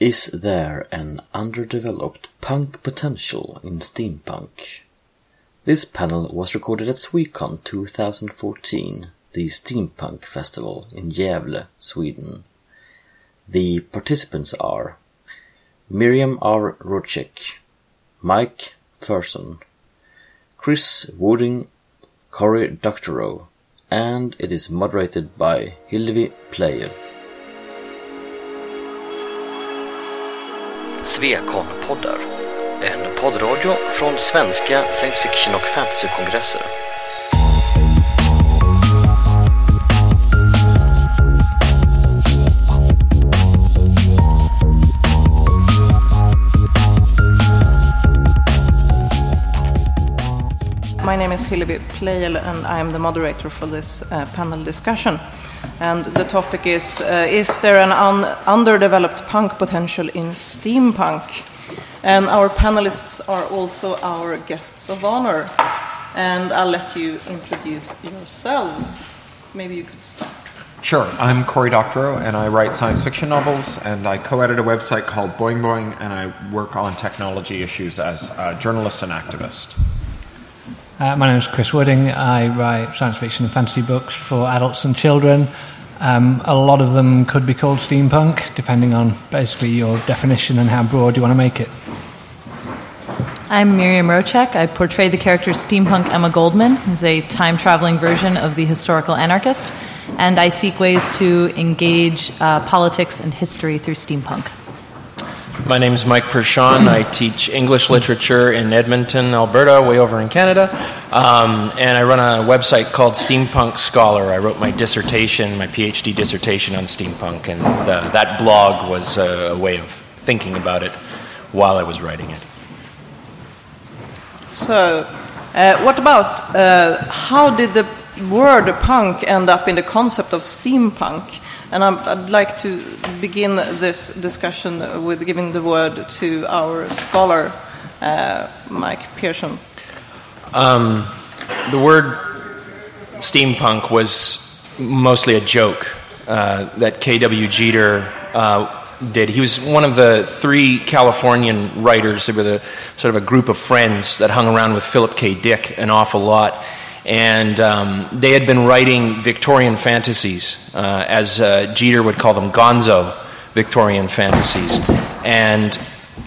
Is there an underdeveloped punk potential in steampunk? This panel was recorded at Swecon 2014, the steampunk festival in Gävle, Sweden. The participants are Miriam R. Rocek, Mike Thurston, Chris Wooding, Cory Doctorow, and it is moderated by Hillevi Pleijel. Svekon-poddar. En poddradio från svenska science fiction och fantasykongresser. My name is Hillevi Pleijel and I am the moderator for this uh, panel discussion. And the topic is uh, Is there an un- underdeveloped punk potential in steampunk? And our panelists are also our guests of honor. And I'll let you introduce yourselves. Maybe you could start. Sure. I'm Cory Doctorow, and I write science fiction novels, and I co-edit a website called Boing Boing, and I work on technology issues as a journalist and activist. Uh, my name is Chris Wooding. I write science fiction and fantasy books for adults and children. Um, a lot of them could be called steampunk, depending on basically your definition and how broad you want to make it. I'm Miriam Rocek. I portray the character steampunk Emma Goldman, who's a time traveling version of the historical anarchist, and I seek ways to engage uh, politics and history through steampunk. My name is Mike Perschon. I teach English literature in Edmonton, Alberta, way over in Canada. Um, and I run a website called Steampunk Scholar. I wrote my dissertation, my PhD dissertation on steampunk, and the, that blog was a, a way of thinking about it while I was writing it. So, uh, what about uh, how did the word punk end up in the concept of steampunk? And I'm, I'd like to begin this discussion with giving the word to our scholar, uh, Mike Perschon. Um, the word steampunk was mostly a joke uh, that K.W. Jeter uh, did. He was one of the three Californian writers. They were the, sort of a group of friends that hung around with Philip K. Dick an awful lot. And um, they had been writing Victorian fantasies, uh, as uh, Jeter would call them, gonzo Victorian fantasies. And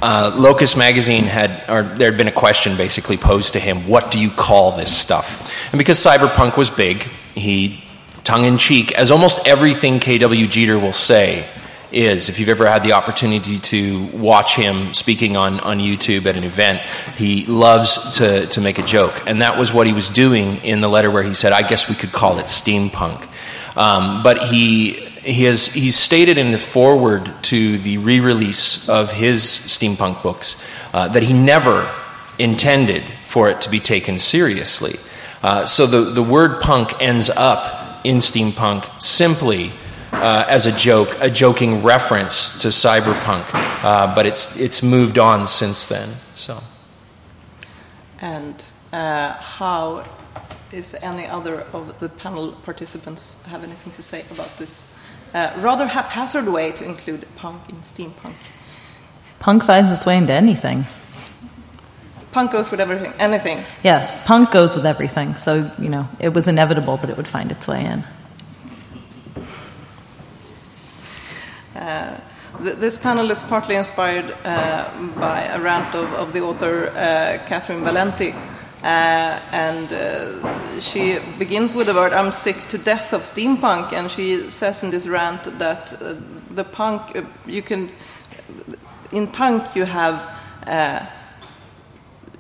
uh, Locus magazine had, or there had been a question basically posed to him what do you call this stuff? And because cyberpunk was big, he, tongue in cheek, as almost everything K.W. Jeter will say, is. If you've ever had the opportunity to watch him speaking on, on YouTube at an event, he loves to, to make a joke. And that was what he was doing in the letter where he said, I guess we could call it steampunk. Um, but he, he has, he's stated in the foreword to the re release of his steampunk books uh, that he never intended for it to be taken seriously. Uh, so the, the word punk ends up in steampunk simply uh, as a joke, a joking reference to cyberpunk, uh, but it's it's moved on since then. So, and uh, how is any other of the panel participants have anything to say about this uh, rather haphazard way to include punk in steampunk? Punk finds its way into anything. Punk goes with everything, anything. Yes, punk goes with everything. So you know, it was inevitable that it would find its way in. Uh, th- this panel is partly inspired uh, by a rant of, of the author uh, Catherynne Valente. And she begins with the word, I'm sick to death of steampunk. And she says in this rant that the punk, you can, in punk, you have.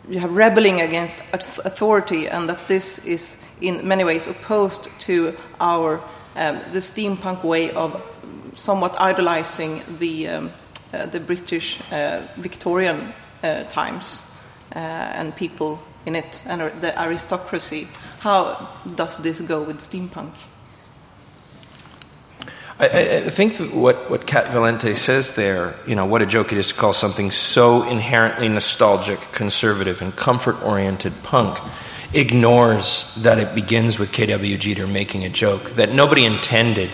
you have rebelling against authority, and that this is in many ways opposed to our um, the steampunk way of somewhat idolizing the, um, uh, the British uh, Victorian uh, times uh, and people in it and the aristocracy. How does this go with steampunk? I, I think what, what Cat Valente says there, you know, what a joke it is to call something so inherently nostalgic, conservative, and comfort oriented punk ignores that it begins with K.W. Jeter making a joke that nobody intended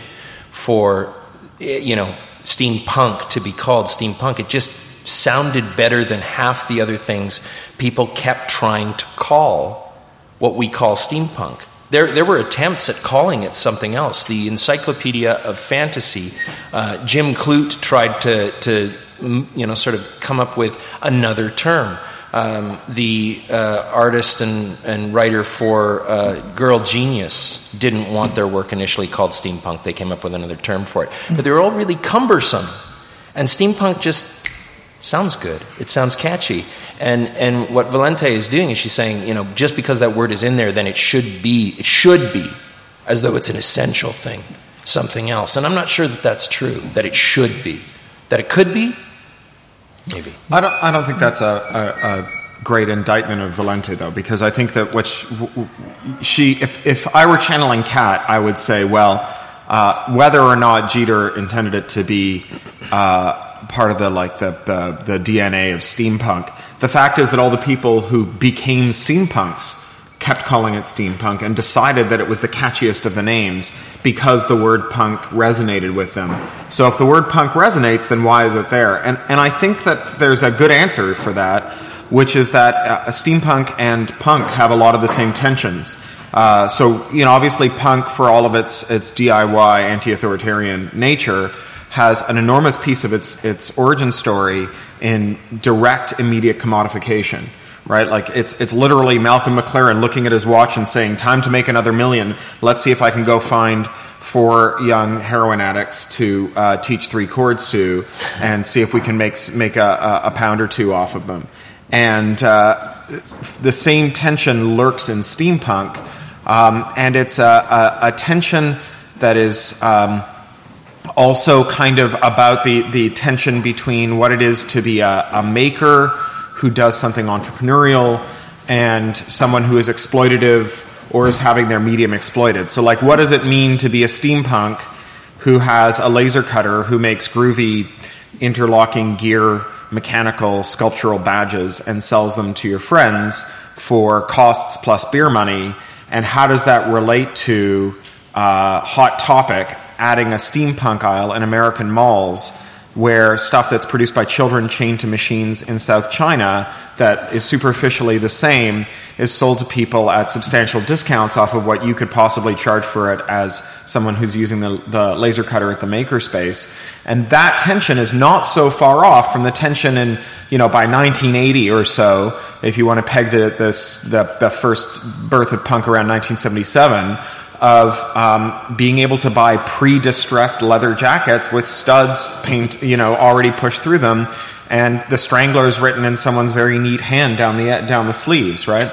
for you know, steampunk to be called steampunk. It just sounded better than half the other things people kept trying to call what we call steampunk. There, there were attempts at calling it something else. The Encyclopedia of Fantasy, uh, Jim Clute tried to, to, you know, sort of come up with another term. Um, the uh, artist and, and writer for uh, Girl Genius didn't want their work initially called steampunk. They came up with another term for it. But they were all really cumbersome. And steampunk just sounds good. It sounds catchy. And, and what Valente is doing is she's saying, you know, just because that word is in there, then it should be, it should be, as though it's an essential thing, something else. And I'm not sure that that's true, that it should be. That it could be, maybe. I don't, I don't think that's a, a, a great indictment of Valente, though, because I think that what she, she if, if I were channeling Cat, I would say, well, uh, whether or not Jeter intended it to be uh, part of the like the, the, the DNA of steampunk. The fact is that all the people who became steampunks kept calling it steampunk and decided that it was the catchiest of the names because the word punk resonated with them. So if the word punk resonates, then why is it there? And and I think that there's a good answer for that, which is that uh, steampunk and punk have a lot of the same tensions. Uh, so you know, obviously, punk for all of its its DIY anti-authoritarian nature has an enormous piece of its, its origin story in direct, immediate commodification. Right? Like, it's, it's literally Malcolm McLaren looking at his watch and saying, Time to make another million. Let's see if I can go find four young heroin addicts to uh, teach three chords to and see if we can make, make a, a pound or two off of them. And uh, the same tension lurks in steampunk, um, and it's a, a, a, tension that is. Um, also kind of about the, the tension between what it is to be a, a maker who does something entrepreneurial and someone who is exploitative or is having their medium exploited. So, like, what does it mean to be a steampunk who has a laser cutter who makes groovy interlocking gear, mechanical, sculptural badges and sells them to your friends for costs plus beer money? And how does that relate to uh, Hot Topic adding a steampunk aisle in American malls where stuff that's produced by children chained to machines in South China that is superficially the same is sold to people at substantial discounts off of what you could possibly charge for it as someone who's using the, the laser cutter at the makerspace. And that tension is not so far off from the tension in, you know, by 1980 or so, if you want to peg the, this, the, the first birth of punk around 1977 of um, being able to buy pre-distressed leather jackets with studs paint, you know, already pushed through them, and the stranglers written in someone's very neat hand down the down the sleeves, right?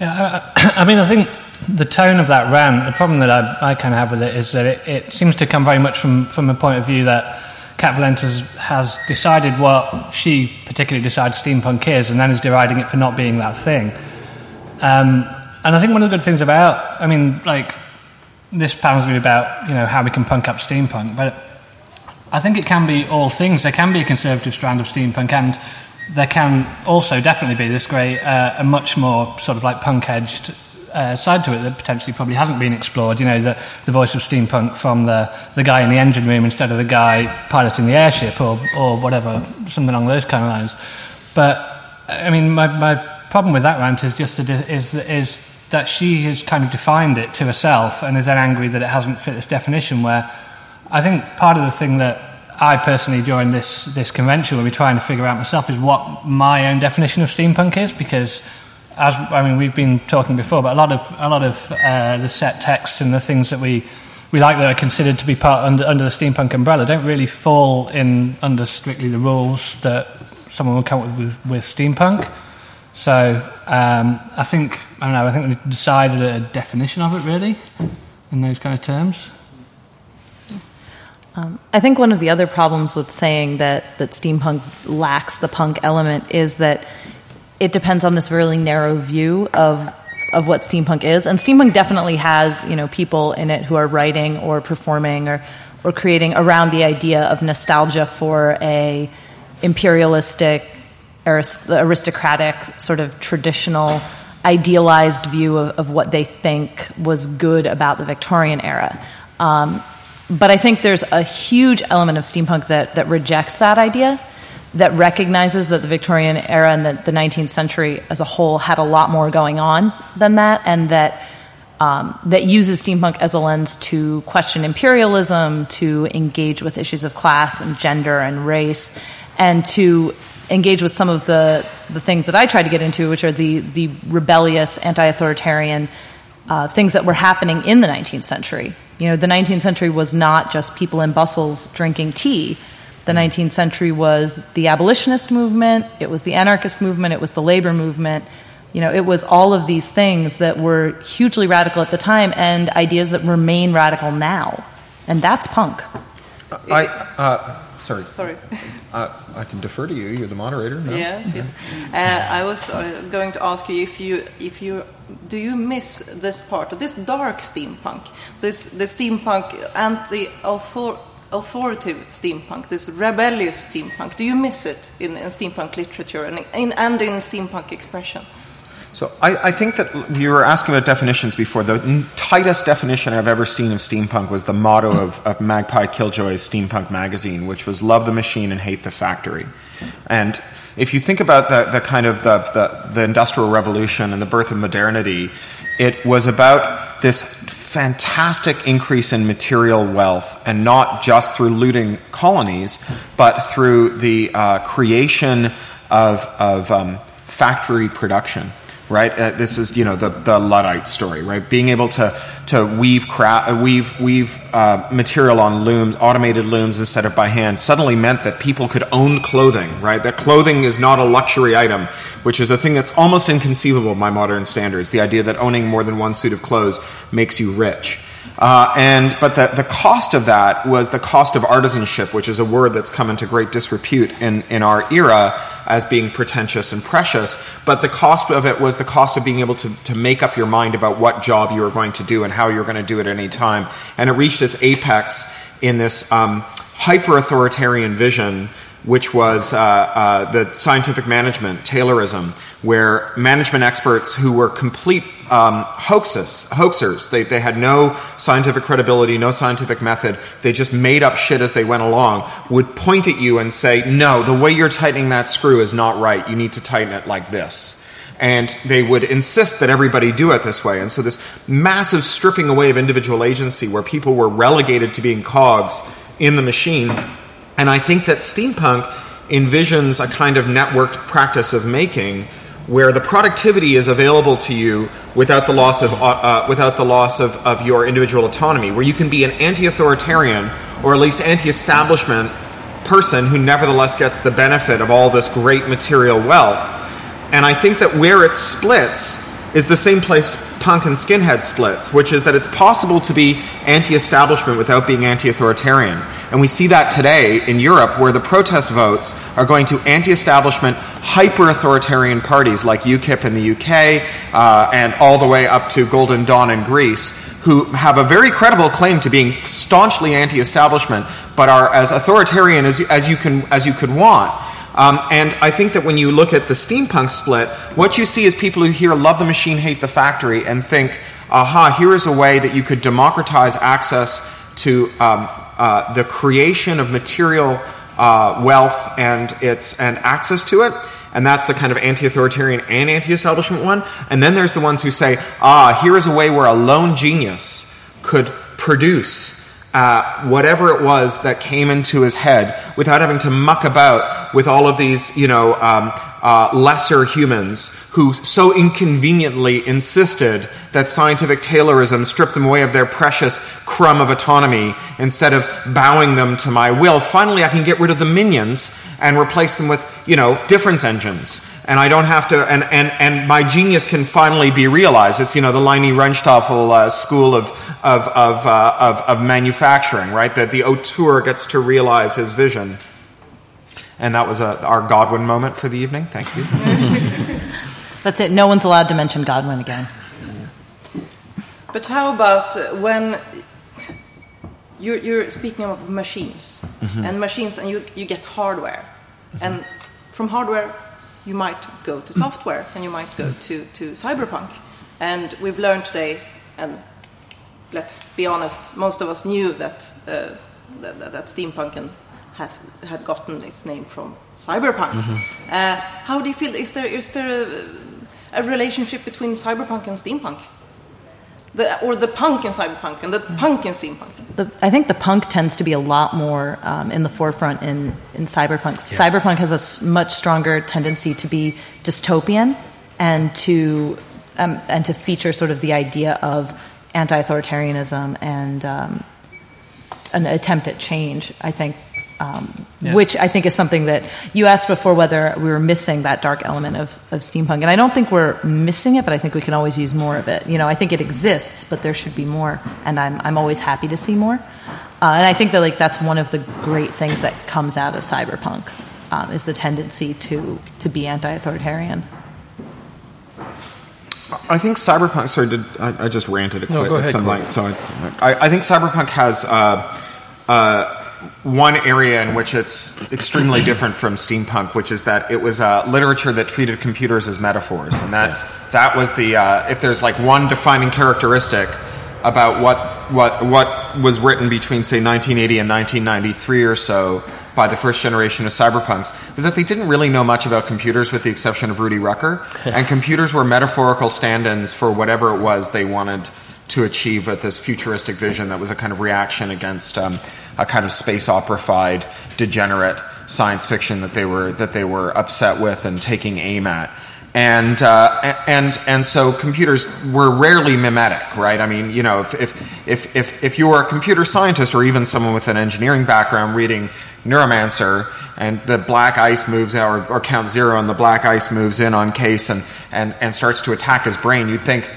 Yeah, I, I mean, I think the tone of that rant, the problem that I, I kind of have with it is that it, it, seems to come very much from from a point of view that Cat Valente's has decided what she particularly decides steampunk is, and then is deriding it for not being that thing. Um, and I think one of the good things about, I mean, like, this panel's going to be about, you know, how we can punk up steampunk, but I think it can be all things. There can be a conservative strand of steampunk, and there can also definitely be this great, uh, a much more sort of like punk edged uh, side to it that potentially probably hasn't been explored. You know, the, the voice of steampunk from the, the guy in the engine room instead of the guy piloting the airship or, or whatever, something along those kind of lines. But, I mean, my, my problem with that rant is just that is, is that she has kind of defined it to herself and is then angry that it hasn't fit this definition. Where I think part of the thing that I personally during this this convention will be trying to figure out myself is what my own definition of steampunk is because as I mean we've been talking before, but a lot of a lot of uh, the set texts and the things that we we like that are considered to be part under, under the steampunk umbrella don't really fall in under strictly the rules that someone would come up with with steampunk. So um, I think I don't know. I think we decided a definition of it really in those kind of terms. Um, I think one of the other problems with saying that that steampunk lacks the punk element is that it depends on this really narrow view of of what steampunk is, and steampunk definitely has you know people in it who are writing or performing or or creating around the idea of nostalgia for a imperialistic aristocratic, sort of traditional, idealized view of, of, what they think was good about the Victorian era. Um, but I think there's a huge element of steampunk that, that rejects that idea, that recognizes that the Victorian era and the, the 19th century as a whole had a lot more going on than that, and that um, that uses steampunk as a lens to question imperialism, to engage with issues of class and gender and race, and to engage with some of the, the things that I try to get into, which are the, the rebellious, anti authoritarian uh, things that were happening in the 19th century. You know, the 19th century was not just people in bustles drinking tea. The 19th century was the abolitionist movement, it was the anarchist movement, it was the labor movement. You know, it was all of these things that were hugely radical at the time and ideas that remain radical now. And that's punk. I, uh, sorry. Sorry. Uh, I can defer to you. You're the moderator. No? Yes, yes. Uh, I was uh, going to ask you if you, if you, do you miss this part, of this dark steampunk, this the steampunk anti-authoritative steampunk, this rebellious steampunk? Do you miss it in, in steampunk literature and in, and in steampunk expression? So I, I, think that you were asking about definitions before. The tightest definition I've ever seen of steampunk was the motto of, of Magpie Killjoy's steampunk magazine, which was "Love the machine and hate the factory." And if you think about the, the kind of the, the, the industrial revolution and the birth of modernity, it was about this fantastic increase in material wealth, and not just through looting colonies, but through the uh, creation of, of um, factory production right? Uh, this is you know the the luddite story, right? Being able to to weave cra- uh, weave weave uh, material on looms, automated looms instead of by hand, suddenly meant that people could own clothing, right? That clothing is not a luxury item, which is a thing that's almost inconceivable by modern standards. The idea that owning more than one suit of clothes makes you rich. Uh, and but the, the cost of that was the cost of artisanship, which is a word that's come into great disrepute in, in our era as being pretentious and precious. But the cost of it was the cost of being able to, to make up your mind about what job you were going to do and how you were going to do it at any time. And it reached its apex in this um, hyper authoritarian vision which was uh, uh, the scientific management, Taylorism, where management experts who were complete um, hoaxes, hoaxers, they, they had no scientific credibility, no scientific method, they just made up shit as they went along, would point at you and say, No, the way you're tightening that screw is not right. You need to tighten it like this and they would insist that everybody do it this way. And so, this massive stripping away of individual agency where people were relegated to being cogs in the machine and I think that steampunk envisions a kind of networked practice of making where the productivity is available to you without the loss of, uh, uh, without the loss of, of your individual autonomy, where you can be an anti authoritarian or at least anti establishment person who nevertheless gets the benefit of all this great material wealth. And I think that where it splits is the same place punk and skinhead splits, which is that it's possible to be anti establishment without being anti authoritarian. And we see that today in Europe, where the protest votes are going to anti establishment, hyper authoritarian parties like UKIP in the UK uh, and all the way up to Golden Dawn in Greece, who have a very credible claim to being staunchly anti establishment, but are as authoritarian as, as, you can, as you could want. Um, and I think that when you look at the steampunk split, what you see is people who hear love the machine, hate the factory, and think, aha, here is a way that you could democratize access to um, uh, the creation of material uh, wealth and its and access to it. And that's the kind of anti authoritarian and anti establishment one. And then there's the ones who say, ah, here is a way where a lone genius could produce uh, whatever it was that came into his head without having to muck about with all of these, you know, um, uh, lesser humans who so inconveniently insisted that scientific Taylorism strip them away of their precious crumb of autonomy instead of bowing them to my will. Finally, I can get rid of the minions and replace them with, you know, difference engines and I don't have to, and, and, and my genius can finally be realized. It's, you know, the Leni Riefenstahl uh, school of, of, of, uh, of, of, manufacturing, right? That the auteur gets to realize his vision. And that was a, our Godwin moment for the evening. Thank you. That's it. No one's allowed to mention Godwin again. But how about uh, when you're, you're speaking of machines mm-hmm. and machines, and you, you get hardware, mm-hmm. and from hardware you might go to software and you might go to, to cyberpunk. And we've learned today, and let's be honest, most of us knew that uh, that, that, that steampunk and has had gotten its name from cyberpunk. Uh, how do you feel? Is there is there a, a relationship between cyberpunk and steampunk? The, or the punk in cyberpunk and the punk in steampunk? The, I think the punk tends to be a lot more um, in the forefront in, in cyberpunk. Cyberpunk has a s- much stronger tendency to be dystopian and to um, and to feature sort of the idea of anti-authoritarianism and um, an attempt at change. I think. Um, Which I think is something that you asked before whether we were missing that dark element of, of steampunk. And I don't think we're missing it, but I think we can always use more of it. You know, I think it exists, but there should be more. And I'm, I'm always happy to see more. Uh, and I think that like that's one of the great things that comes out of cyberpunk um, is the tendency to, to be anti-authoritarian. I think cyberpunk. Sorry, did I, I just ranted a No, quick go at ahead, some Cory. length? So I, I, I think cyberpunk has uh, uh, one area in which it's extremely different from steampunk, which is that it was uh, literature that treated computers as metaphors, and that that was the uh, if there's like one defining characteristic about what what what was written between say 1980 and 1993 or so by the first generation of cyberpunks was that they didn't really know much about computers with the exception of Rudy Rucker. And computers were metaphorical stand-ins for whatever it was they wanted to achieve with this futuristic vision that was a kind of reaction against um, a kind of space opera-fied degenerate science fiction that they were that they were upset with and taking aim at and uh, and and so computers were rarely mimetic, right? I mean, you know, if if if if, if you were a computer scientist or even someone with an engineering background reading Neuromancer and the black ice moves out or, or Count Zero and the black ice moves in on Case and and and starts to attack his brain, you'd think.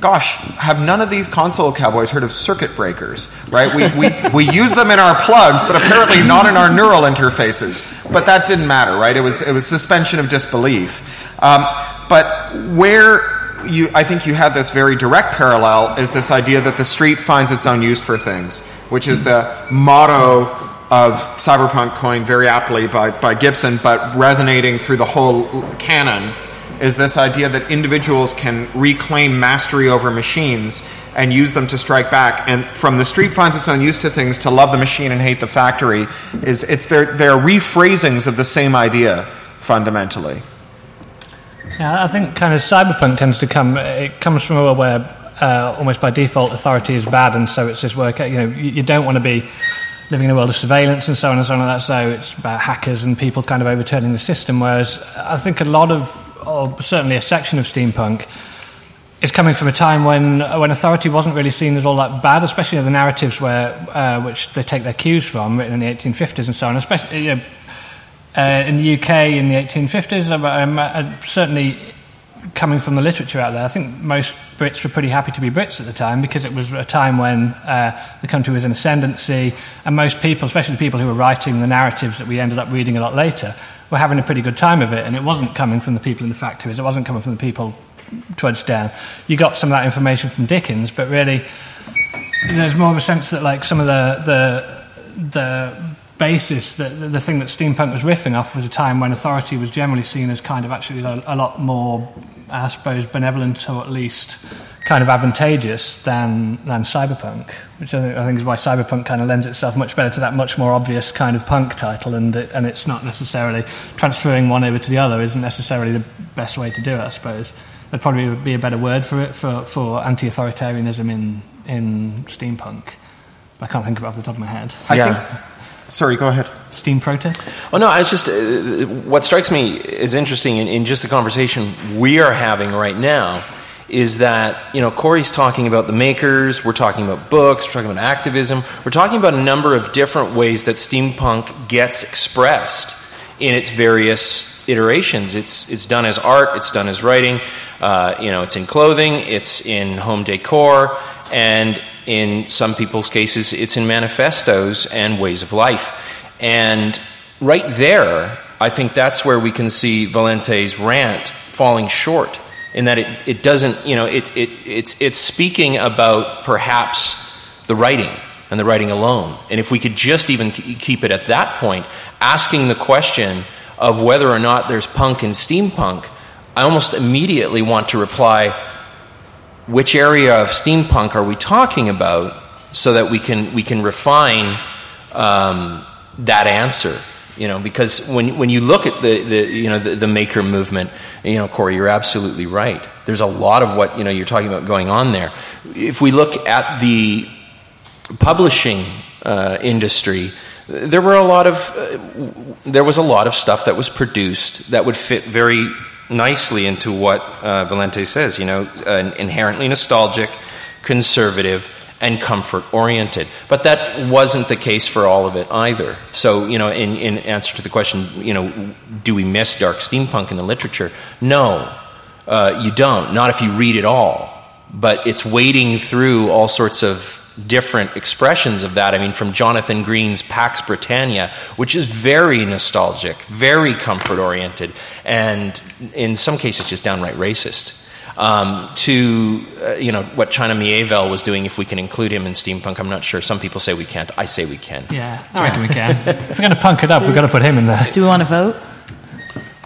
Gosh, have none of these console cowboys heard of circuit breakers? Right? We, we, we use them in our plugs, but apparently not in our neural interfaces. But that didn't matter, right? It was, it was suspension of disbelief. Um, but where you, I think you have this very direct parallel is this idea that the street finds its own use for things, which is the motto of cyberpunk coined very aptly by, by Gibson, but resonating through the whole canon is this idea that individuals can reclaim mastery over machines and use them to strike back. And from the street finds its own use to things to love the machine and hate the factory is it's their, their rephrasings of the same idea fundamentally. Yeah, I think kind of cyberpunk tends to come. It comes from a world where uh, almost by default authority is bad, and so it's this work. You know, you, don't want to be living in a world of surveillance and so on and so on. And that so it's about hackers and people kind of overturning the system. Whereas I think a lot of, or certainly a section of steampunk, is coming from a time when when authority wasn't really seen as all that bad, especially in the narratives where uh, which they take their cues from, written in the 1850s and so on. Especially you know, uh, in the UK in the 1850s, um, uh, certainly coming from the literature out there, I think most Brits were pretty happy to be Brits at the time because it was a time when uh, the country was in ascendancy, and most people, especially the people who were writing the narratives that we ended up reading a lot later, were having a pretty good time of it. And it wasn't coming from the people in the factories, it wasn't coming from the people trudged down. You got some of that information from Dickens, but really, there's more of a sense that like some of the the the basis that the, the thing that steampunk was riffing off was a time when authority was generally seen as kind of actually a, a lot more I suppose benevolent or at least kind of advantageous than than cyberpunk which I think, I think is why cyberpunk kind of lends itself much better to that much more obvious kind of punk title and it, and it's not necessarily transferring one over to the other isn't necessarily the best way to do it I suppose there'd probably be a better word for it for, for anti-authoritarianism in in steampunk I can't think of it off the top of my head. I Yeah. think, sorry, go ahead. Steam protest? Oh no, it's just uh, what strikes me is interesting in, in just the conversation we are having right now is that you know Cory's talking about the makers, we're talking about books, we're talking about activism, we're talking about a number of different ways that steampunk gets expressed in its various iterations. It's it's done as art, it's done as writing, uh, you know, it's in clothing, it's in home decor, and in some people's cases, it's in manifestos and ways of life. And right there, I think that's where we can see Valente's rant falling short in that it, it doesn't, you know, it, it, it's, it's speaking about perhaps the writing and the writing alone. And if we could just even keep it at that point, asking the question of whether or not there's punk and steampunk, I almost immediately want to reply, which area of steampunk are we talking about so that we can we can refine um, that answer you know because when when you look at the, the you know the, the, maker movement you know Cory you're absolutely right. There's a lot of what you know you're talking about going on there. If we look at the publishing uh, industry there were a lot of uh, there was a lot of stuff that was produced that would fit very nicely into what uh, Valente says you know inherently nostalgic conservative and comfort oriented. But that wasn't the case for all of it either. So, you know, in, in answer to the question, you know, do we miss dark steampunk in the literature? No, uh, you don't. Not if you read it all. But it's wading through all sorts of different expressions of that. I mean, from Jonathan Green's Pax Britannia, which is very nostalgic, very comfort oriented, and in some cases just downright racist um, to uh, you know what China Miéville was doing. If we can include him in steampunk, I'm not sure. Some people say we can't. I say we can. Yeah, I reckon we can. if we're going to punk it up, we've got to put him in there. Do we want to vote?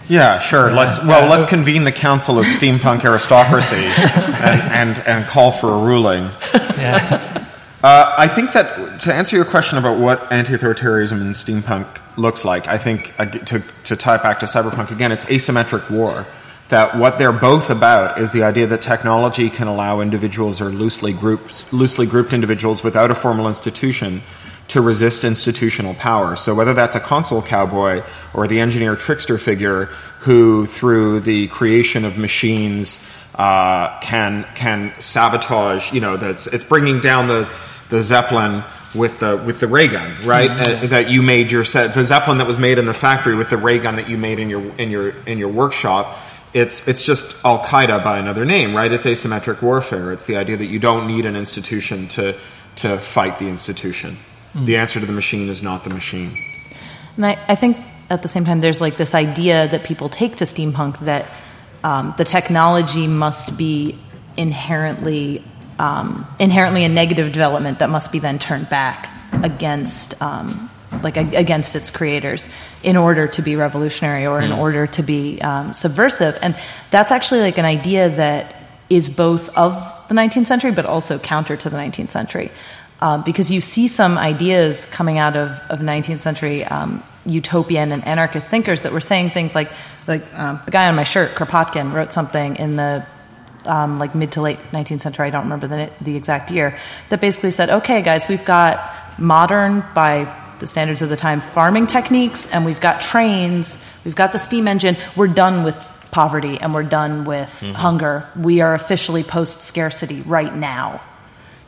Yeah, sure. Yeah. Let's well, let's convene the Council of Steampunk Aristocracy and, and, and call for a ruling. Yeah. Uh, I think that to answer your question about what anti-authoritarianism in steampunk looks like, I think uh, to to tie it back to cyberpunk again, it's asymmetric war that what they're both about is the idea that technology can allow individuals or loosely grouped, loosely grouped individuals without a formal institution to resist institutional power. So whether that's a console cowboy or the engineer trickster figure who, through the creation of machines, uh, can can sabotage. You know, that's it's bringing down the the zeppelin with the with the ray gun, right? Mm-hmm. Uh, that you made your set, the zeppelin that was made in the factory with the ray gun that you made in your in your in your workshop it's it's just Al Qaeda by another name, right? It's asymmetric warfare. It's the idea that you don't need an institution to to fight the institution. Mm. The answer to the machine is not the machine. And I, I, think at the same time, there's like this idea that people take to steampunk that um, the technology must be inherently um, inherently a negative development that must be then turned back against um, like against its creators in order to be revolutionary or in mm. order to be um, subversive and that's actually like an idea that is both of the 19th century but also counter to the 19th century um, because you see some ideas coming out of, of 19th century um, utopian and anarchist thinkers that were saying things like like um, the guy on my shirt Kropotkin wrote something in the um, like mid to late 19th century, I don't remember the, the exact year, that basically said, okay, guys, we've got modern by the standards of the time farming techniques, and we've got trains, we've got the steam engine. We're done with poverty and we're done with mm-hmm. hunger. We are officially post scarcity right now.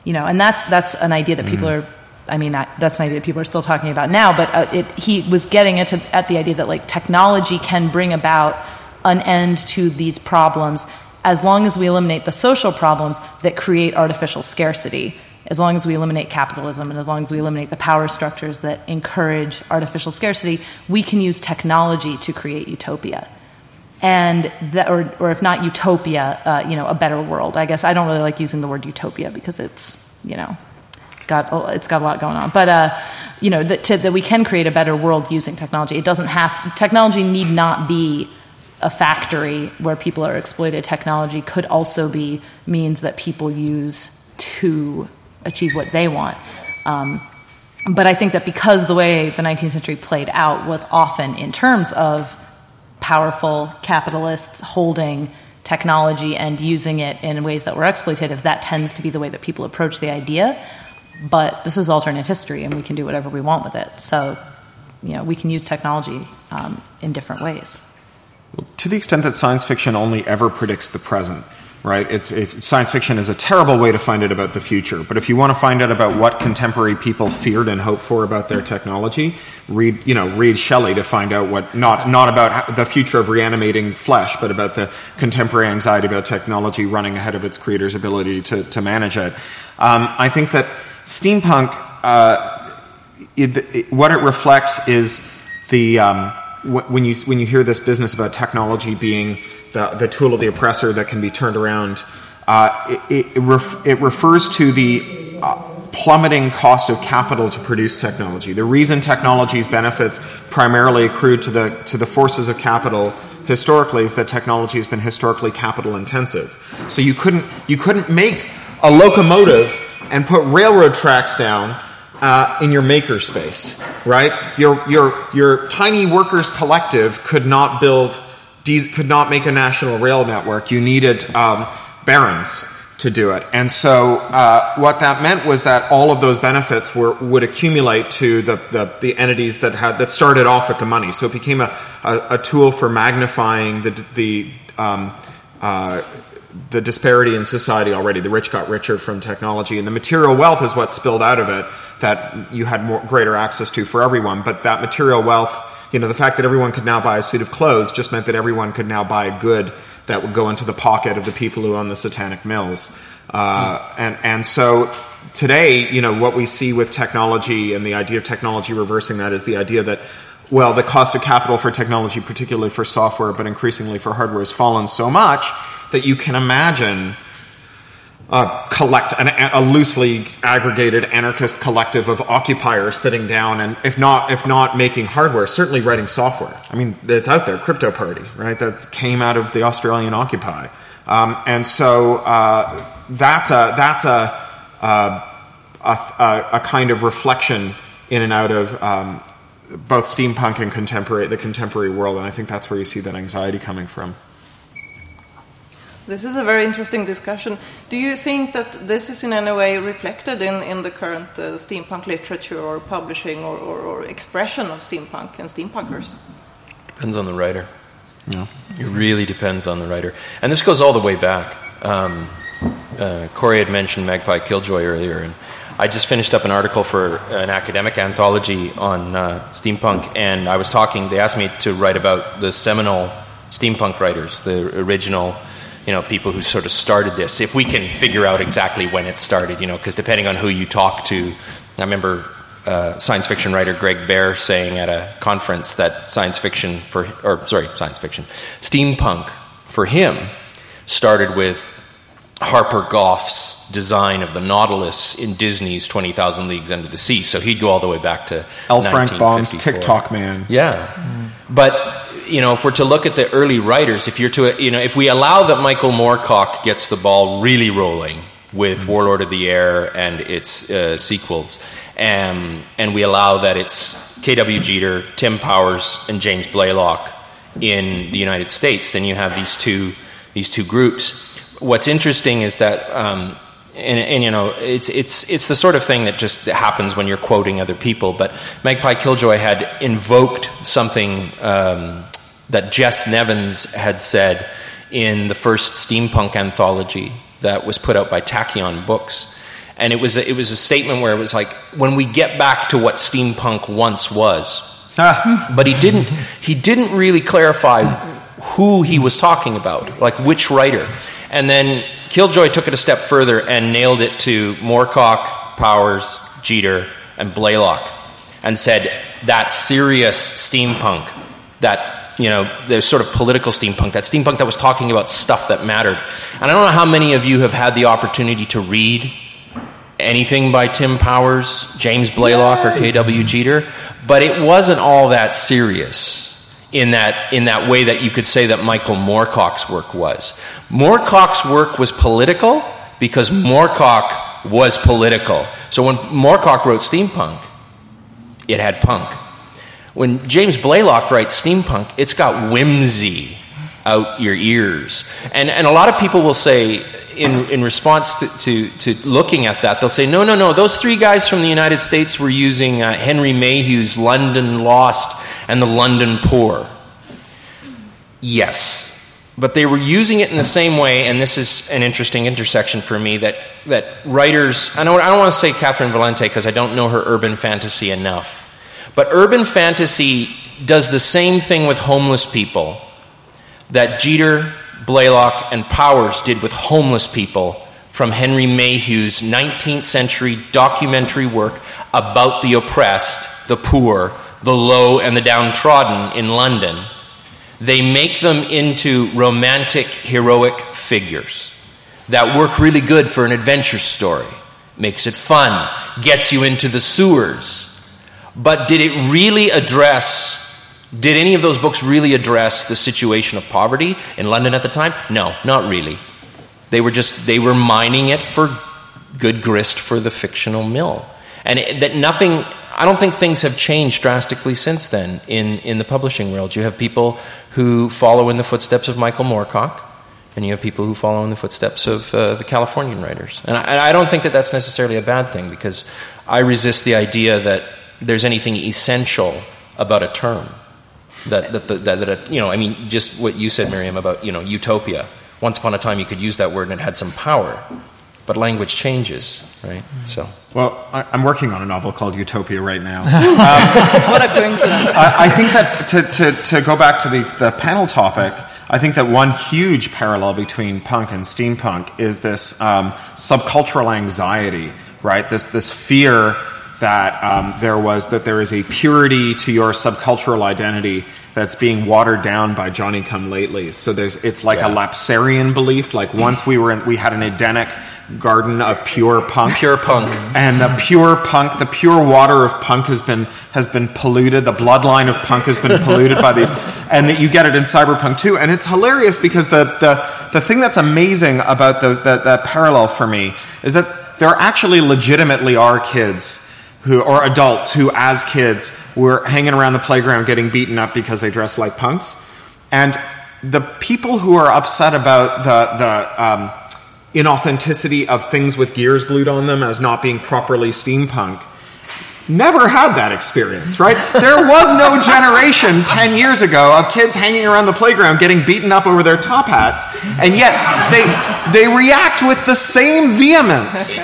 You know, and that's that's an idea that people mm-hmm. are. I mean, that's an idea that people are still talking about now. But uh, it, he was getting into at the idea that like technology can bring about an end to these problems as long as we eliminate the social problems that create artificial scarcity as long as we eliminate capitalism and as long as we eliminate the power structures that encourage artificial scarcity, we can use technology to create utopia. And that, or, or if not utopia, uh, you know, a better world. I guess I don't really like using the word utopia because it's, you know, got it's got a lot going on. But uh, you know, that, to, that we can create a better world using technology. It doesn't have technology need not be a factory where people are exploited. Technology could also be means that people use to achieve what they want. Um, but I think that because the way the 19th century played out was often in terms of powerful capitalists holding technology and using it in ways that were exploitative, that tends to be the way that people approach the idea. But this is alternate history, and we can do whatever we want with it. So, you know, we can use technology um, in different ways. To the extent that science fiction only ever predicts the present, right? It's if science fiction is a terrible way to find out about the future. But if you want to find out about what contemporary people feared and hoped for about their technology, read you know read Shelley to find out what not not about the future of reanimating flesh, but about the contemporary anxiety about technology running ahead of its creator's ability to to manage it. Um, I think that steampunk. Uh, it, it, what it reflects is the um, when you when you hear this business about technology being the, the tool of the oppressor that can be turned around, uh, it, it, ref, it, refers to the uh, plummeting cost of capital to produce technology. The reason technology's benefits primarily accrue to the, to the forces of capital historically is that technology has been historically capital intensive. So you couldn't you couldn't make a locomotive and put railroad tracks down uh, in your makerspace, right? Your your your tiny workers collective could not build could not make a national rail network. You needed um, barons to do it. And so uh, what that meant was that all of those benefits were, would accumulate to the, the, the, entities that had that started off with the money. So it became a, a, a tool for magnifying the, the um, uh, the disparity in society already. The rich got richer from technology, and the material wealth is what spilled out of it that you had more, greater access to for everyone. But that material wealth, you know, the fact that everyone could now buy a suit of clothes just meant that everyone could now buy a good that would go into the pocket of the people who own the satanic mills. Uh, mm. and, and so today, you know, what we see with technology and the idea of technology reversing that is the idea that, well, the cost of capital for technology, particularly for software, but increasingly for hardware, has fallen so much that you can imagine uh, collect an, a loosely aggregated anarchist collective of occupiers sitting down and if not if not making hardware certainly writing software. I mean it's out there crypto party right that came out of the australian occupy. Um, and so uh, that's a that's a, uh, a, a, kind of reflection in and out of um, both steampunk and contemporary the contemporary world and i think that's where you see that anxiety coming from this is a very interesting discussion. Do you think that this is in any way reflected in, in the current uh, steampunk literature or publishing or, or, or, expression of steampunk and steampunkers? Depends on the writer. Yeah. It really depends on the writer. And this goes all the way back. Um, uh, Cory had mentioned Magpie Killjoy earlier, and I just finished up an article for an academic anthology on uh, steampunk, and I was talking, they asked me to write about the seminal steampunk writers, the original you know, people who sort of started this, if we can figure out exactly when it started, you know, because depending on who you talk to, I remember uh, science fiction writer Greg Bear saying at a conference that science fiction for, or sorry, science fiction, steampunk for him started with Harper Goff's design of the Nautilus in Disney's 20,000 Leagues Under the Sea. So he'd go all the way back to L. Frank Baum's Tick-Tock Man. Yeah. Mm. But you know, if we're to look at the early writers, if you're to, you know, if we allow that Michael Moorcock gets the ball really rolling with mm-hmm. Warlord of the Air and its uh, sequels, and, um, and we allow that it's K.W. Jeter, Tim Powers, and James Blaylock in the United States, then you have these two these two groups. What's interesting is that. Um, and, and, you know, it's it's it's the sort of thing that just happens when you're quoting other people. But Magpie Killjoy had invoked something um, that Jess Nevins had said in the first steampunk anthology that was put out by Tachyon Books. And it was a, it was a statement where it was like when we get back to what steampunk once was. but he didn't he didn't really clarify who he was talking about, like which writer. And then Killjoy took it a step further and nailed it to Moorcock, Powers, Jeter, and Blaylock, and said that serious steampunk, that you know, there's sort of political steampunk, that steampunk that was talking about stuff that mattered. And I don't know how many of you have had the opportunity to read anything by Tim Powers, James Blaylock, Yay! or K.W. Jeter, but it wasn't all that serious in that, in that way that you could say that Michael Moorcock's work was. Moorcock's work was political because Moorcock was political. So when Moorcock wrote steampunk, it had punk. When James Blaylock writes steampunk, it's got whimsy out your ears. And, and a lot of people will say, in, in response to, to, to, looking at that, they'll say, no, no, no, those three guys from the United States were using uh, Henry Mayhew's London Lost and the London Poor. Yes. But they were using it in the same way, and this is an interesting intersection for me that, that writers, I don't, I don't want to say Catherynne Valente because I don't know her urban fantasy enough. But urban fantasy does the same thing with homeless people that Jeter, Blaylock, and Powers did with homeless people from Henry Mayhew's 19th century documentary work about the oppressed, the poor, the low, and the downtrodden in London. They make them into romantic, heroic figures that work really good for an adventure story. Makes it fun, gets you into the sewers, but did it really address Did any of those books really address the situation of poverty in London at the time? No, not really. They were just they were mining it for good grist for the fictional mill, and it, that nothing. I don't think things have changed drastically since then in in the publishing world. You have people who follow in the footsteps of Michael Moorcock, and you have people who follow in the footsteps of uh, the Californian writers. And I, and I don't think that that's necessarily a bad thing because I resist the idea that there's anything essential about a term. That, that, that, that, that you know, I mean, just what you said, Miriam, about, you know, utopia. Once upon a time, you could use that word and it had some power. But language changes, right? So. Well, I, I'm working on a novel called Utopia right now. What a coincidence. I, I think that to, to, to go back to the, the panel topic, I think that one huge parallel between punk and steampunk is this um, subcultural anxiety, right? This, this fear that um, there was that there is a purity to your subcultural identity that's being watered down by Johnny Come Lately. So there's it's like a lapsarian belief. Like once we were in, we had an Edenic garden of pure punk, Pure punk. and the pure punk, the pure water of punk has been has been polluted. The bloodline of punk has been polluted by these, and that you get it in cyberpunk too. And it's hilarious because the the, the thing that's amazing about those that, that parallel for me is that there actually legitimately are kids who or adults who, as kids, were hanging around the playground getting beaten up because they dressed like punks, and the people who are upset about the the um, inauthenticity of things with gears glued on them as not being properly steampunk never had that experience, right? There was no generation 10 years ago of kids hanging around the playground getting beaten up over their top hats, and yet they, they react with the same vehemence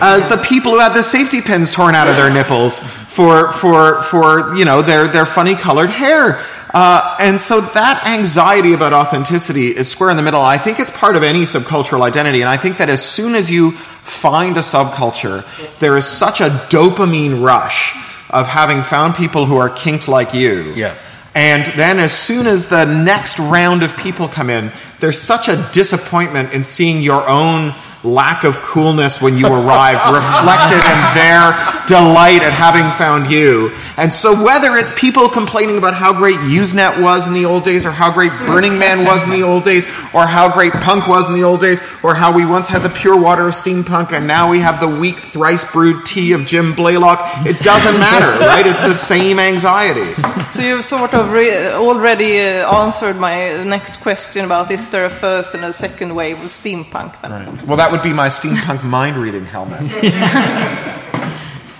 as the people who had the safety pins torn out of their nipples for, for, for you know, their, their funny colored hair. Uh, and so that anxiety about authenticity is square in the middle. I think it's part of any subcultural identity. And I think that as soon as you find a subculture, there is such a dopamine rush of having found people who are kinked like you. Yeah. And then as soon as the next round of people come in, there's such a disappointment in seeing your own lack of coolness when you arrived reflected in their delight at having found you. And so whether it's people complaining about how great Usenet was in the old days or how great Burning Man was in the old days or how great punk was in the old days or how we once had the pure water of steampunk and now we have the weak thrice brewed tea of Jim Blaylock, it doesn't matter, right? It's the same anxiety. So you've sort of re- already uh, answered my next question about is there a first and a second wave of steampunk then? Well, that would be my steampunk mind reading helmet.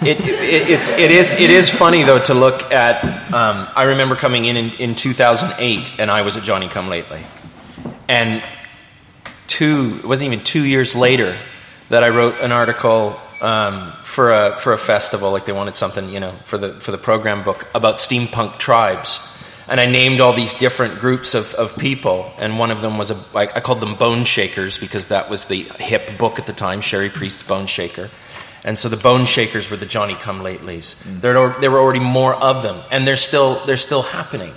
It, it, it's, it, is, it is funny, though, to look at. Um, I remember coming in, in in 2008, and I was at Johnny Come Lately. And two, it wasn't even two years later that I wrote an article um, for, a, for a festival, like they wanted something, you know, for the, for the program book about steampunk tribes. And I named all these different groups of, of people, and one of them was a, I, I called them Bone Shakers because that was the hip book at the time, Cherie Priest's Bone Shaker. And so the Bone Shakers were the Johnny Come Latelys. There, there were already more of them, and they're still, they're still happening.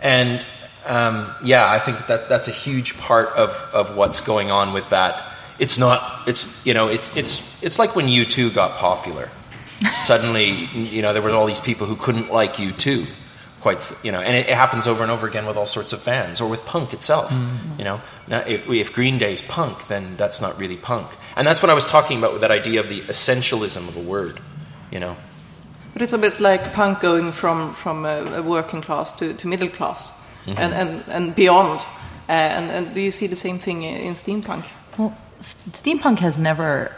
And um, yeah, I think that that's a huge part of, of what's going on with that. It's not, it's, you know, it's, it's, it's like when U2 got popular. Suddenly, you know, there were all these people who couldn't like U2. Quite, you know, and it, it happens over and over again with all sorts of bands or with punk itself. You know, now, if, if Green Day's punk, then that's not really punk. And that's what I was talking about with that idea of the essentialism of a word. You know, But it's a bit like punk going from, from a, a working class to, to middle class Mm-hmm. and, and, and beyond. Uh, and, and do you see the same thing in in steampunk? Well, s- steampunk has never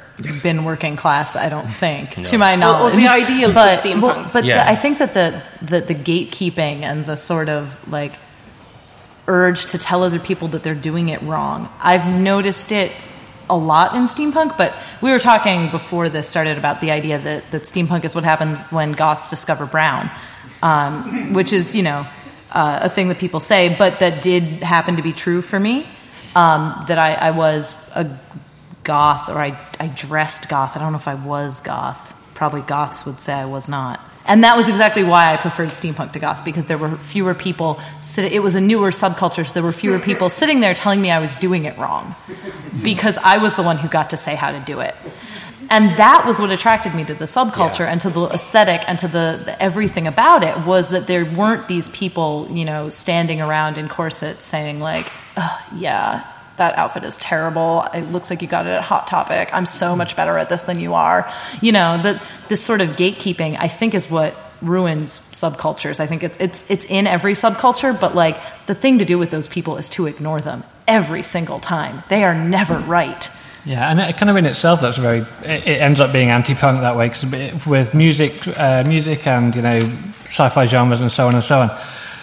been working class, I don't think, to my Or- or knowledge. the ideals of but, steampunk. well, but Yeah. the, I think that the, the the gatekeeping and the sort of like urge to tell other people that they're doing it wrong. I've noticed it a lot in steampunk, but we were talking before this started about the idea that, that steampunk is what happens when goths discover brown, um, which is, you know, uh, a thing that people say, but that did happen to be true for me. Um, that I, I was a goth, or I, I dressed goth. I don't know if I was goth. Probably goths would say I was not. And that was exactly why I preferred steampunk to goth because there were fewer people. Sit- it was a newer subculture, so there were fewer people sitting there telling me I was doing it wrong because I was the one who got to say how to do it. and that was what attracted me to the subculture and to the aesthetic and to the, the everything about it was that there weren't these people, you know, standing around in corsets saying like, "Ugh, "Yeah, that outfit is terrible. It looks like you got it at Hot Topic. I'm so much better at this than you are." You know, that this sort of gatekeeping, I think, is what ruins subcultures. I think it's it's it's in every subculture, but like the thing to do with those people is to ignore them every single time. They are never right. Yeah, and it kind of in itself, that's very. It, it ends up being anti-punk that way because with music, uh, music, and you know, sci-fi genres and so on and so on.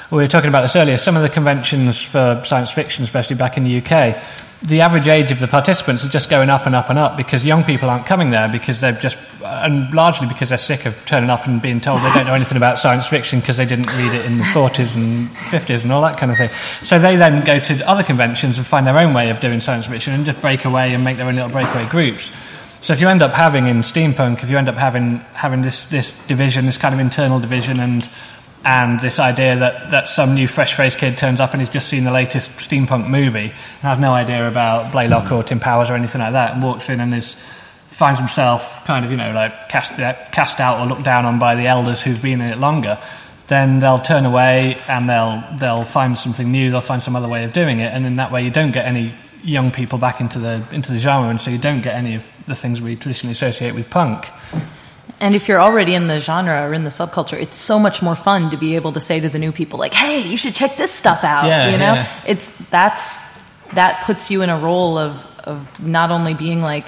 We were talking about this earlier. Some of the conventions for science fiction, especially back in the UK, the average age of the participants is just going up and up and up because young people aren't coming there because they're just, and largely because they're sick of turning up and being told they don't know anything about science fiction because they didn't read it in the 40s and 50s and all that kind of thing. So they then go to other conventions and find their own way of doing science fiction and just break away and make their own little breakaway groups. So if you end up having in steampunk, if you end up having having this this division, this kind of internal division, and and this idea that, that some new fresh faced kid turns up and he's just seen the latest steampunk movie and has no idea about Blaylock or Tim Powers or anything like that and walks in and is finds himself kind of you know like cast uh, cast out or looked down on by the elders who've been in it longer then they'll turn away and they'll they'll find something new they'll find some other way of doing it and in that way you don't get any young people back into the into the genre and so you don't get any of the things we traditionally associate with punk And if you're already in the genre or in the subculture, it's so much more fun to be able to say to the new people, like, "Hey, you should check this stuff out." Yeah, you know, yeah. it's that's that puts you in a role of of not only being like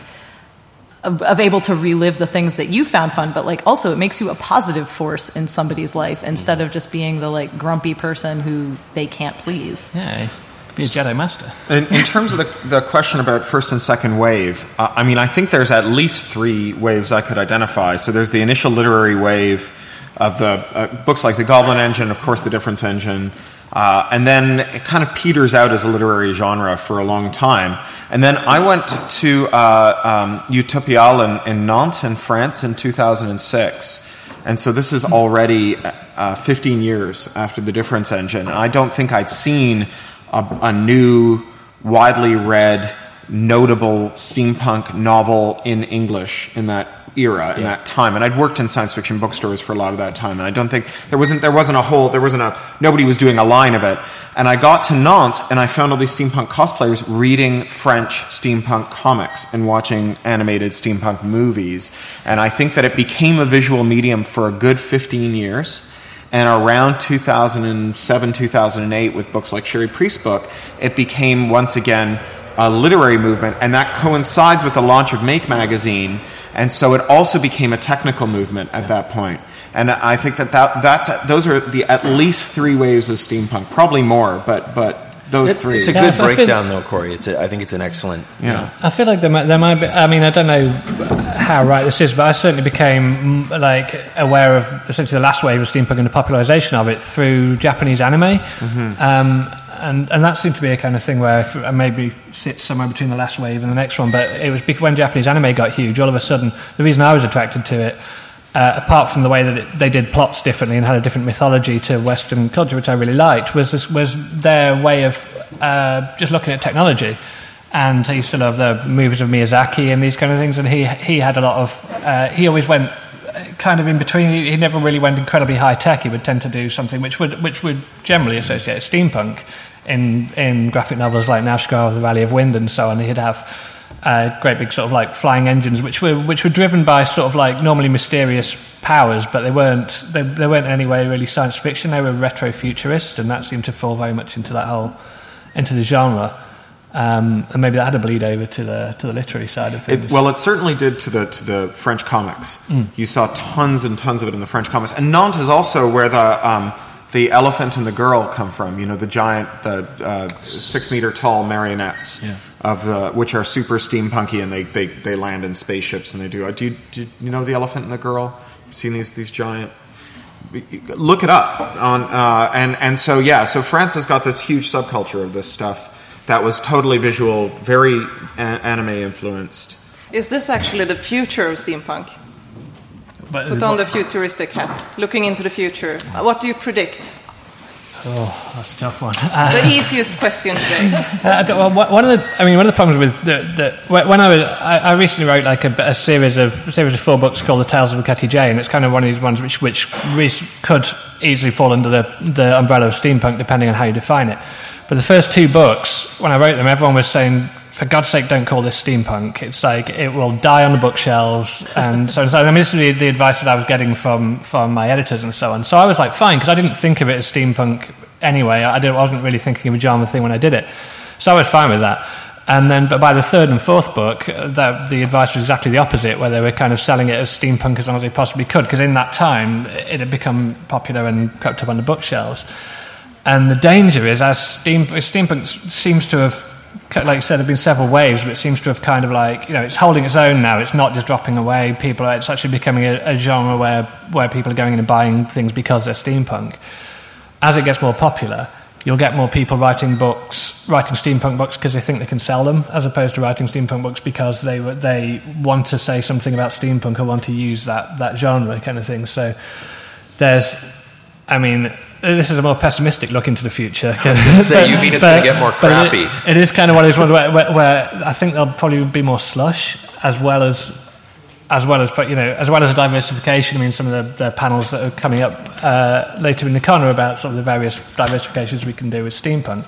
of, of able to relive the things that you found fun, but like also it makes you a positive force in somebody's life instead of just being the like grumpy person who they can't please. yeah be a Jedi Master In, in terms of the, the question about first and second wave, uh, I mean, I think there's at least three waves I could identify. So there's the initial literary wave of the uh, books like The Goblin Engine, of course, The Difference Engine. Uh, and then it kind of peters out as a literary genre for a long time. And then I went to uh, um, Utopiales in, in Nantes, in France, in 2006. And so this is already uh, 15 years after The Difference Engine. And I don't think I'd seen a, a new, widely read, notable steampunk novel in English in that era, in that time. And I'd worked in science fiction bookstores for a lot of that time. And I don't think there wasn't there wasn't a whole there wasn't a nobody was doing a line of it. And I got to Nantes and I found all these steampunk cosplayers reading French steampunk comics and watching animated steampunk movies. And I think that it became a visual medium for a good 15 years. And around 2007, 2008, with books like Cherie Priest's book, it became once again a literary movement, and that coincides with the launch of Make magazine, and so it also became a technical movement at that point. And I think that, that that's those are the at least three waves of steampunk, probably more, but but those three. It's a Yeah, good feel- breakdown, though, Cory. It's a, I think it's an excellent. yeah. I feel like there might, there might be. I mean, I don't know how right this is, but I certainly became mm, like aware of essentially the last wave of steampunk and the popularization of it through Japanese anime, um, and and that seemed to be a kind of thing where if, I maybe sits somewhere between the last wave and the next one. But it was when Japanese anime got huge. All of a sudden, the reason I was attracted to it. Uh, apart from the way that it, they did plots differently and had a different mythology to Western culture, which I really liked, was this, was their way of uh, just looking at technology and he used to love the movies of Miyazaki and these kind of things. And he he had a lot of uh, he always went uh, kind of in between. He, he never really went incredibly high tech. He would tend to do something which would which would generally associate steampunk in in graphic novels like Nausicaä of the Valley of Wind and so on. He'd have. Uh, great big sort of like flying engines, which were which were driven by sort of like normally mysterious powers, but they weren't they, they weren't in any way really science fiction. They were retro futurist, and that seemed to fall very much into that whole into the genre. Um, and maybe that had a bleed over to the to the literary side of things. It, well, it certainly did to the to the French comics. You saw tons and tons of it in the French comics, and Nantes is also where the um, the elephant and the girl come from. You know, the giant, the uh, six meter tall marionettes of the which are super steampunky, and they, they, they land in spaceships and they do. Uh, do, you, do you know the elephant and the girl? You've seen these these giant look it up on uh, and and so yeah so france has got this huge subculture of this stuff that was totally visual very a- anime influenced Is this actually the future of steampunk? but Put on the futuristic hat, looking into the future. What do you predict? Oh, that's a tough one. The easiest question today. Uh, well, one of the, I mean, one of the problems with the, the when I was, I, I recently wrote like a, a, series of a series of four books called The Tales of Ketty Jay, and it's kind of one of these ones which which could easily fall under the the umbrella of steampunk, depending on how you define it. But the first two books, when I wrote them, everyone was saying, for God's sake, don't call this steampunk. It's like it will die on the bookshelves, and so and so. I mean, this is the, the, advice that I was getting from from my editors and so on. So I was like, fine, because I didn't think of it as steampunk anyway. I, I wasn't really thinking of a genre thing when I did it, so I was fine with that. And then, but by the third and fourth book, that, the advice was exactly the opposite, where they were kind of selling it as steampunk as long as they possibly could, because in that time it had become popular and crept up on the bookshelves. And the danger is, as steam, steampunk seems to have, like you said, there have been several waves, but it seems to have kind of like, you know, it's holding its own now. It's not just dropping away. People, are, it's actually becoming a, a genre where, where people are going in and buying things because they're steampunk as it gets more popular, you'll get more people writing books, writing steampunk books because they think they can sell them, as opposed to writing steampunk books because they they want to say something about steampunk or want to use that that genre kind of thing. So there's, I mean. This is a more pessimistic look into the future. I was say, you mean it's going to get more crappy? It, it is kind of one of those ones where, where, where I think there'll probably be more slush as well as as well as but you know as well as a diversification. I mean, some of the, the panels that are coming up uh, later in the corner about sort of the various diversifications we can do with steampunk.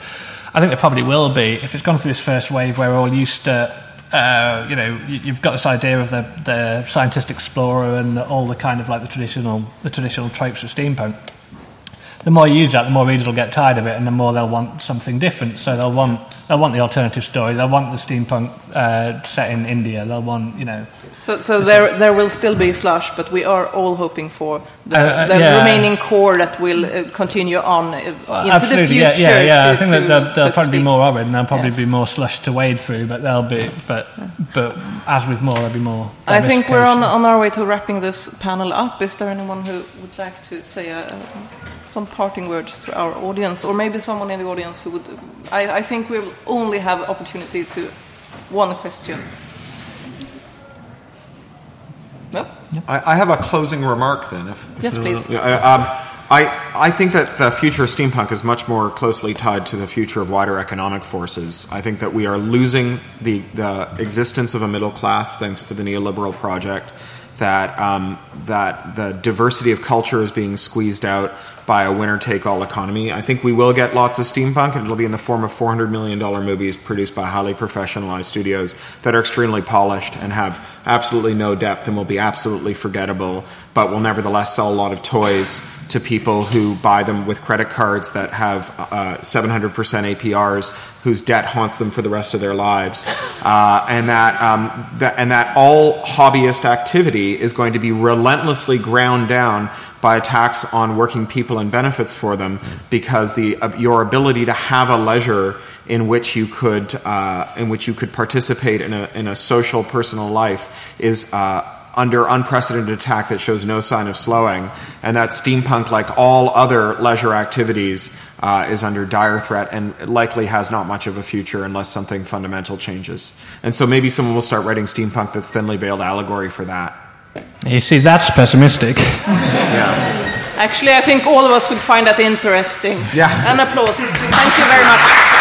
I think there probably will be if it's gone through this first wave where we're all used to. Uh, you know, you've got this idea of the, the scientist explorer and all the kind of like the traditional the traditional tropes of steampunk the more you use that, the more readers will get tired of it, and the more they'll want something different. So they'll want they'll want the alternative story. They'll want the steampunk uh, set in India. They'll want you know. So, so there there will still be slush, but we are all hoping for the, uh, uh, the yeah. remaining core that will uh, continue on uh, into Absolutely, the future. Yeah, yeah, yeah. To, I think that there'll, there'll so probably be more of it, and there'll probably yes. be more slush to wade through. But there'll be, but but as with more, there'll be more. I think we're on on our way to wrapping this panel up. Is there anyone who would like to say a, some parting words to our audience, or maybe someone in the audience who would. I, I think we only have opportunity to one question. No? I, I have a closing remark then. If, yes, if please. um, I, I think that the future of steampunk is much more closely tied to the future of wider economic forces. I think that we are losing the, the existence of a middle class thanks to the neoliberal project, that, um, that the diversity of culture is being squeezed out by a winner take all economy. I think we will get lots of steampunk, and it'll be in the form of $400 million movies produced by highly professionalized studios that are extremely polished and have absolutely no depth and will be absolutely forgettable, but will nevertheless sell a lot of toys to people who buy them with credit cards that have uh, 700% APRs, whose debt haunts them for the rest of their lives, uh, and that, um, that and that all hobbyist activity is going to be relentlessly ground down by a tax on working people and benefits for them because the uh, your ability to have a leisure in which you could uh, in which you could participate in a in a social personal life is uh, under unprecedented attack that shows no sign of slowing, and that steampunk, like all other leisure activities, uh, is under dire threat and likely has not much of a future unless something fundamental changes. And so maybe someone will start writing steampunk that's thinly veiled allegory for that. You see, that's pessimistic. yeah. Actually, I think all of us would find that interesting. Yeah. An applause. Thank you very much.